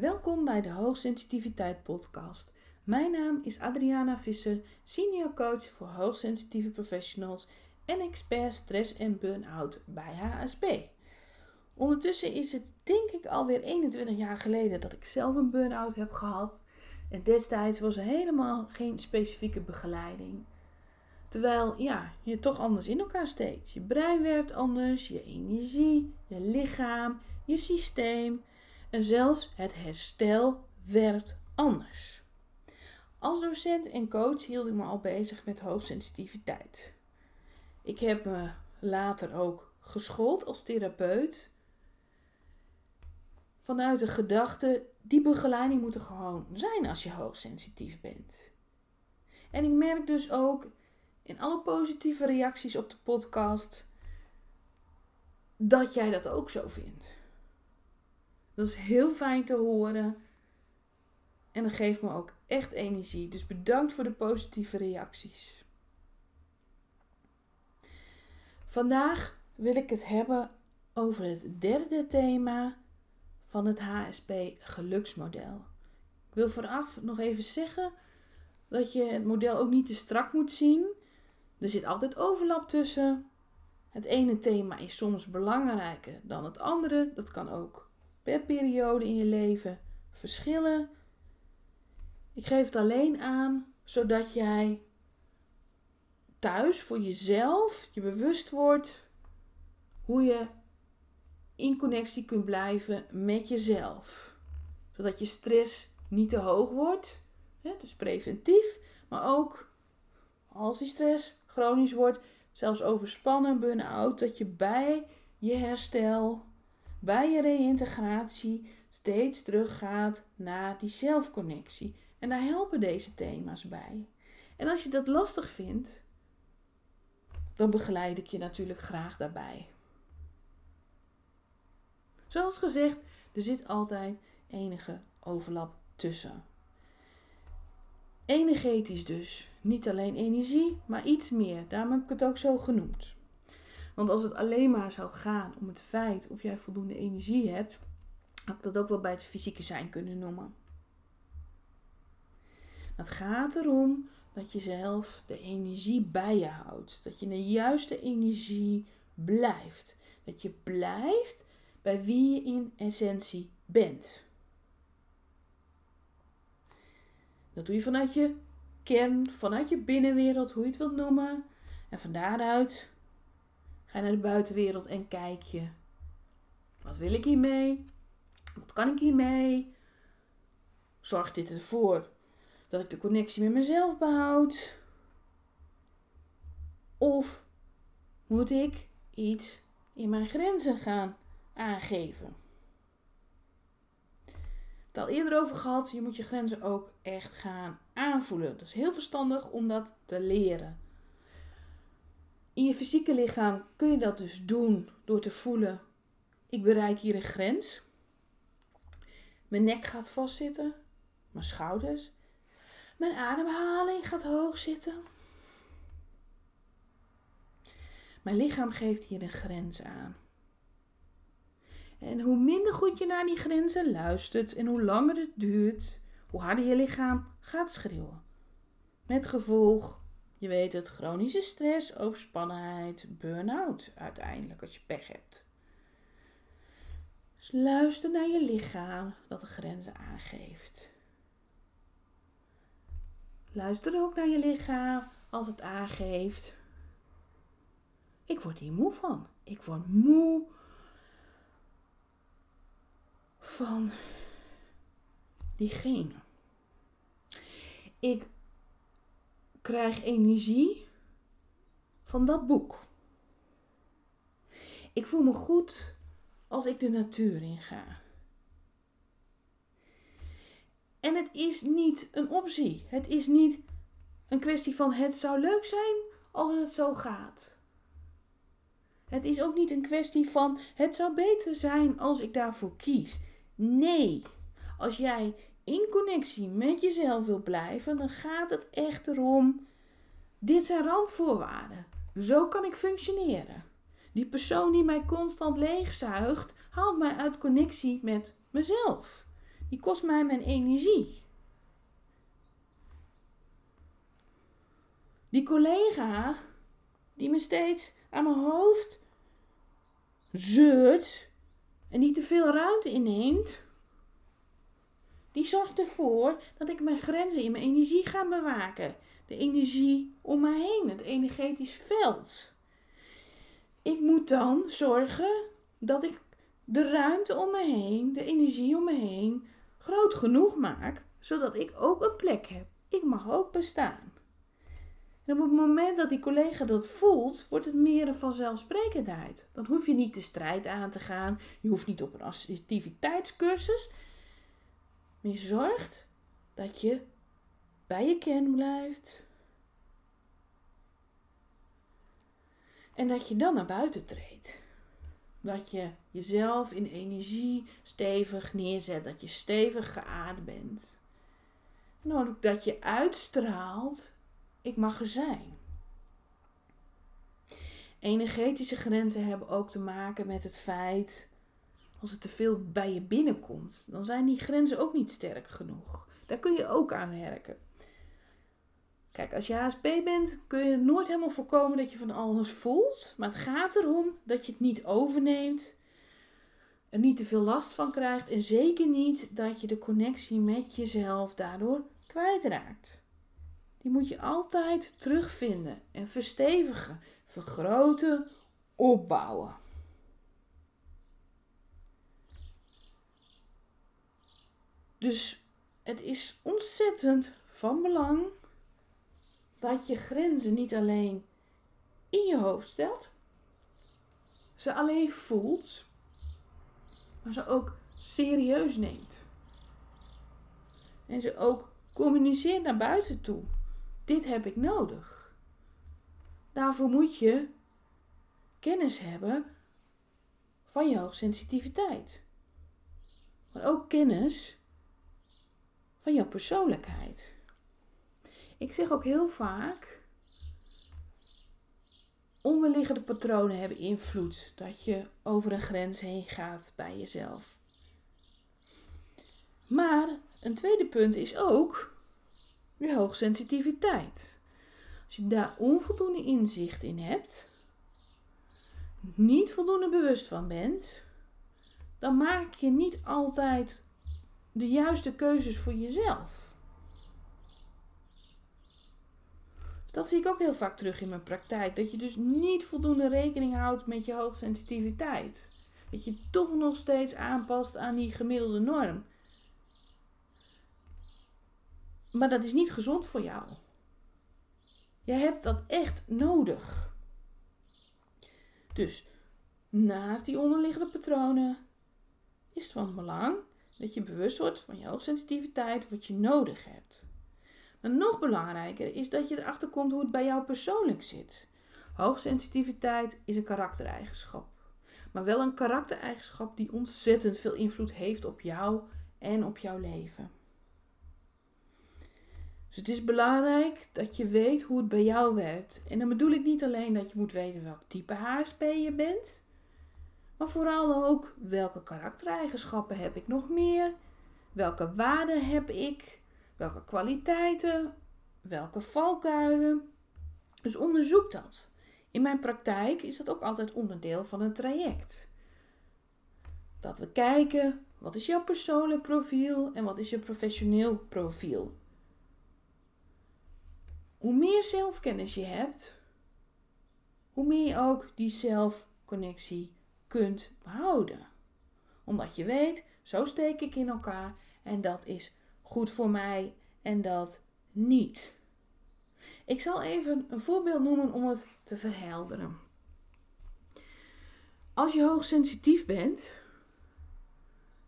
Welkom bij de Hoogsensitiviteit Podcast. Mijn naam is Adriana Visser, senior coach voor hoogsensitieve professionals en expert stress en burn-out bij HSP. Ondertussen is het denk ik alweer 21 jaar geleden dat ik zelf een burn-out heb gehad. En destijds was er helemaal geen specifieke begeleiding. Terwijl ja, je toch anders in elkaar steekt. Je brein werkt anders, je energie, je lichaam, je systeem zelfs het herstel werkt anders. Als docent en coach hield ik me al bezig met hoogsensitiviteit. Ik heb me later ook geschoold als therapeut. Vanuit de gedachte, die begeleiding moet er gewoon zijn als je hoogsensitief bent. En ik merk dus ook in alle positieve reacties op de podcast dat jij dat ook zo vindt. Dat is heel fijn te horen. En dat geeft me ook echt energie. Dus bedankt voor de positieve reacties. Vandaag wil ik het hebben over het derde thema van het HSP geluksmodel. Ik wil vooraf nog even zeggen dat je het model ook niet te strak moet zien. Er zit altijd overlap tussen. Het ene thema is soms belangrijker dan het andere. Dat kan ook per periode in je leven verschillen. Ik geef het alleen aan zodat jij thuis voor jezelf je bewust wordt hoe je in connectie kunt blijven met jezelf. Zodat je stress niet te hoog wordt, hè, dus preventief, maar ook als die stress chronisch wordt, zelfs overspannen, burn-out, dat je bij je herstel, bij je reïntegratie steeds teruggaat naar die zelfconnectie. En daar helpen deze thema's bij. En als je dat lastig vindt, dan begeleid ik je natuurlijk graag daarbij. Zoals gezegd, er zit altijd enige overlap tussen. Energetisch dus. Niet alleen energie, maar iets meer. Daarom heb ik het ook zo genoemd. Want als het alleen maar zou gaan om het feit of jij voldoende energie hebt, had ik dat ook wel bij het fysieke zijn kunnen noemen. Het gaat erom dat je zelf de energie bij je houdt. Dat je de juiste energie blijft. Dat je blijft bij wie je in essentie bent. Dat doe je vanuit je kern, vanuit je binnenwereld, hoe je het wilt noemen. En van daaruit ga naar de buitenwereld en kijk je. Wat wil ik hiermee? Wat kan ik hiermee? Zorgt dit ervoor dat ik de connectie met mezelf behoud? Of moet ik iets in mijn grenzen gaan aangeven? het al eerder over gehad. Je moet je grenzen ook echt gaan aanvoelen. Dat is heel verstandig om dat te leren. In je fysieke lichaam kun je dat dus doen door te voelen: ik bereik hier een grens. Mijn nek gaat vastzitten, mijn schouders. Mijn ademhaling gaat hoog zitten. Mijn lichaam geeft hier een grens aan. En hoe minder goed je naar die grenzen luistert en hoe langer het duurt, hoe harder je lichaam gaat schreeuwen. Met gevolg, je weet het, chronische stress, overspannenheid, burn-out uiteindelijk als je pech hebt. Dus luister naar je lichaam dat de grenzen aangeeft. Luister ook naar je lichaam als het aangeeft. Ik word hier moe van. Ik word moe van diegene. Ik krijg energie van dat boek. Ik voel me goed als ik de natuur in ga. En het is niet een optie. Het is niet een kwestie van het zou leuk zijn als het zo gaat. Het is ook niet een kwestie van het zou beter zijn als ik daarvoor kies. Nee, als jij in connectie met jezelf wil blijven, dan gaat het echt erom: dit zijn randvoorwaarden. Zo kan ik functioneren. Die persoon die mij constant leegzuigt, haalt mij uit connectie met mezelf. Die kost mij mijn energie. Die collega die me steeds aan mijn hoofd zeurt en niet te veel ruimte inneemt, die zorgt ervoor dat ik mijn grenzen in mijn energie ga bewaken. De energie om mij heen, het energetisch veld. Ik moet dan zorgen dat ik de ruimte om me heen, de energie om me heen, groot genoeg maak, zodat ik ook een plek heb. Ik mag ook bestaan. En op het moment dat die collega dat voelt, wordt het meer vanzelfsprekendheid. Dan hoef je niet de strijd aan te gaan. Je hoeft niet op een assertiviteitscursus. Maar je zorgt dat je bij je kern blijft. En dat je dan naar buiten treedt. Dat je jezelf in energie stevig neerzet. Dat je stevig geaard bent. En ook dat je uitstraalt ik mag er zijn. Energetische grenzen hebben ook te maken met het feit, als het te veel bij je binnenkomt, dan zijn die grenzen ook niet sterk genoeg. Daar kun je ook aan werken. Kijk, als je HSP bent, kun je nooit helemaal voorkomen dat je van alles voelt. Maar het gaat erom dat je het niet overneemt, er niet te veel last van krijgt en zeker niet dat je de connectie met jezelf daardoor kwijtraakt. Die moet je altijd terugvinden en verstevigen, vergroten, opbouwen. Dus het is ontzettend van belang dat je grenzen niet alleen in je hoofd stelt, ze alleen voelt, maar ze ook serieus neemt. En ze ook communiceert naar buiten toe. Dit heb ik nodig. Daarvoor moet je kennis hebben van je hoogsensitiviteit. Maar ook kennis van jouw persoonlijkheid. Ik zeg ook heel vaak: onderliggende patronen hebben invloed dat je over een grens heen gaat bij jezelf. Maar een tweede punt is ook je hoogsensitiviteit. Als je daar onvoldoende inzicht in hebt, niet voldoende bewust van bent, dan maak je niet altijd de juiste keuzes voor jezelf. Dus dat zie ik ook heel vaak terug in mijn praktijk. Dat je dus niet voldoende rekening houdt met je hoogsensitiviteit. Dat je toch nog steeds aanpast aan die gemiddelde norm. Maar dat is niet gezond voor jou. Je hebt dat echt nodig. Dus naast die onderliggende patronen is het van belang dat je bewust wordt van je hoogsensitiviteit, wat je nodig hebt. Maar nog belangrijker is dat je erachter komt hoe het bij jou persoonlijk zit. Hoogsensitiviteit is een karaktereigenschap. Maar wel een karaktereigenschap die ontzettend veel invloed heeft op jou en op jouw leven. Dus het is belangrijk dat je weet hoe het bij jou werkt. En dan bedoel ik niet alleen dat je moet weten welk type HSP je bent, maar vooral ook welke karaktereigenschappen heb ik nog meer, welke waarden heb ik, welke kwaliteiten, welke valkuilen. Dus onderzoek dat. In mijn praktijk is dat ook altijd onderdeel van een traject. Dat we kijken wat is jouw persoonlijk profiel en wat is je professioneel profiel hoe meer zelfkennis je hebt, hoe meer je ook die zelfconnectie kunt behouden. Omdat je weet, zo steek ik in elkaar en dat is goed voor mij en dat niet. Ik zal even een voorbeeld noemen om het te verhelderen. Als je hoogsensitief bent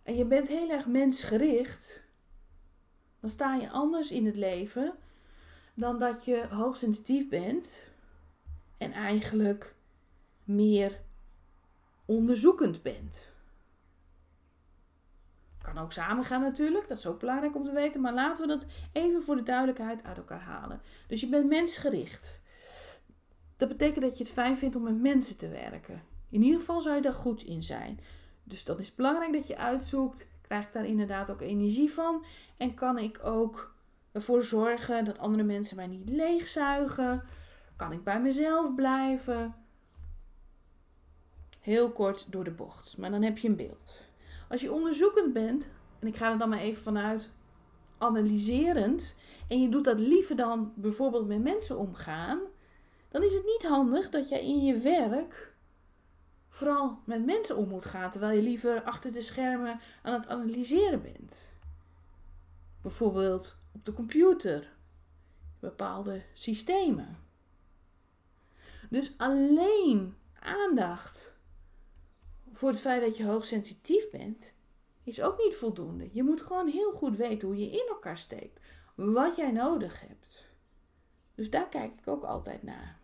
en je bent heel erg mensgericht, dan sta je anders in het leven dan dat je hoogsensitief bent en eigenlijk meer onderzoekend bent. Kan ook samen gaan natuurlijk, dat is ook belangrijk om te weten, maar laten we dat even voor de duidelijkheid uit elkaar halen. Dus je bent mensgericht. Dat betekent dat je het fijn vindt om met mensen te werken. In ieder geval zou je daar goed in zijn. Dus dan is belangrijk dat je uitzoekt, krijg ik daar inderdaad ook energie van. En kan ik ook ervoor zorgen dat andere mensen mij niet leegzuigen. Kan ik bij mezelf blijven. Heel kort door de bocht, maar dan heb je een beeld. Als je onderzoekend bent, en ik ga er dan maar even vanuit analyserend, en je doet dat liever dan bijvoorbeeld met mensen omgaan, dan is het niet handig dat jij in je werk vooral met mensen om moet gaan, terwijl je liever achter de schermen aan het analyseren bent. Bijvoorbeeld op de computer, bepaalde systemen. Dus alleen aandacht voor het feit dat je hoogsensitief bent, is ook niet voldoende. Je moet gewoon heel goed weten hoe je in elkaar steekt, wat jij nodig hebt. Dus daar kijk ik ook altijd naar.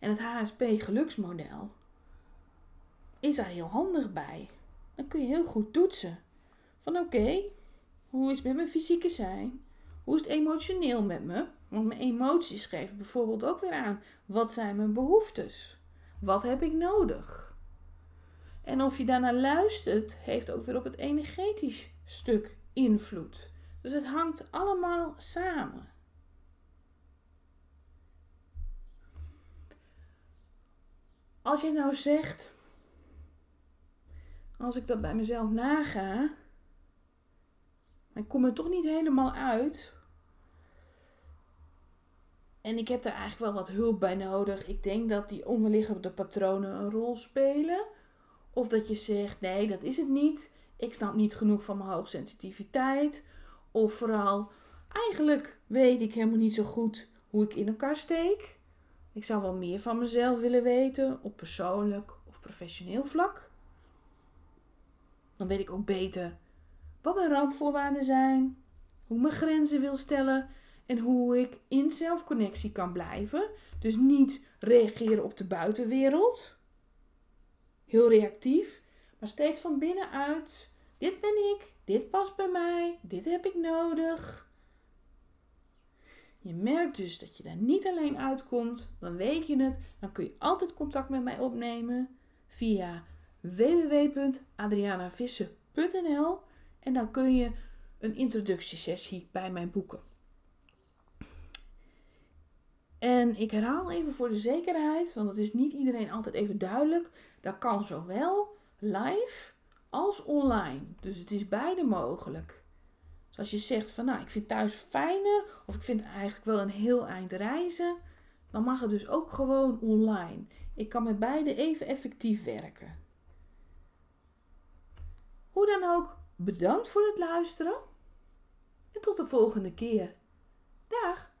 En het HSP geluksmodel is daar heel handig bij. Dan kun je heel goed toetsen. Van oké, hoe is het met mijn fysieke zijn? Hoe is het emotioneel met me? Want mijn emoties geven bijvoorbeeld ook weer aan. Wat zijn mijn behoeftes? Wat heb ik nodig? En of je daarnaar luistert, heeft ook weer op het energetisch stuk invloed. Dus het hangt allemaal samen. Als je nou zegt, als ik dat bij mezelf naga, ik kom er toch niet helemaal uit. En ik heb er eigenlijk wel wat hulp bij nodig. Ik denk dat die onderliggende patronen een rol spelen. Of dat je zegt, nee, dat is het niet. Ik snap niet genoeg van mijn hoogsensitiviteit. Of vooral, eigenlijk weet ik helemaal niet zo goed hoe ik in elkaar steek. Ik zou wel meer van mezelf willen weten op persoonlijk of professioneel vlak. Dan weet ik ook beter wat mijn randvoorwaarden zijn, hoe mijn grenzen wil stellen en hoe ik in zelfconnectie kan blijven. Dus niet reageren op de buitenwereld. Heel reactief, maar steeds van binnenuit. Dit ben ik, dit past bij mij, dit heb ik nodig. Je merkt dus dat je daar niet alleen uitkomt, dan weet je het. Dan kun je altijd contact met mij opnemen via www.adrianavissen.nl en dan kun je een introductiesessie bij mij boeken. En ik herhaal even voor de zekerheid, want dat is niet iedereen altijd even duidelijk. Dat kan zowel live als online. Dus het is beide mogelijk. Dus als je zegt van nou, ik vind thuis fijner of ik vind eigenlijk wel een heel eind reizen, dan mag het dus ook gewoon online. Ik kan met beide even effectief werken. Hoe dan ook, bedankt voor het luisteren en tot de volgende keer. Dag!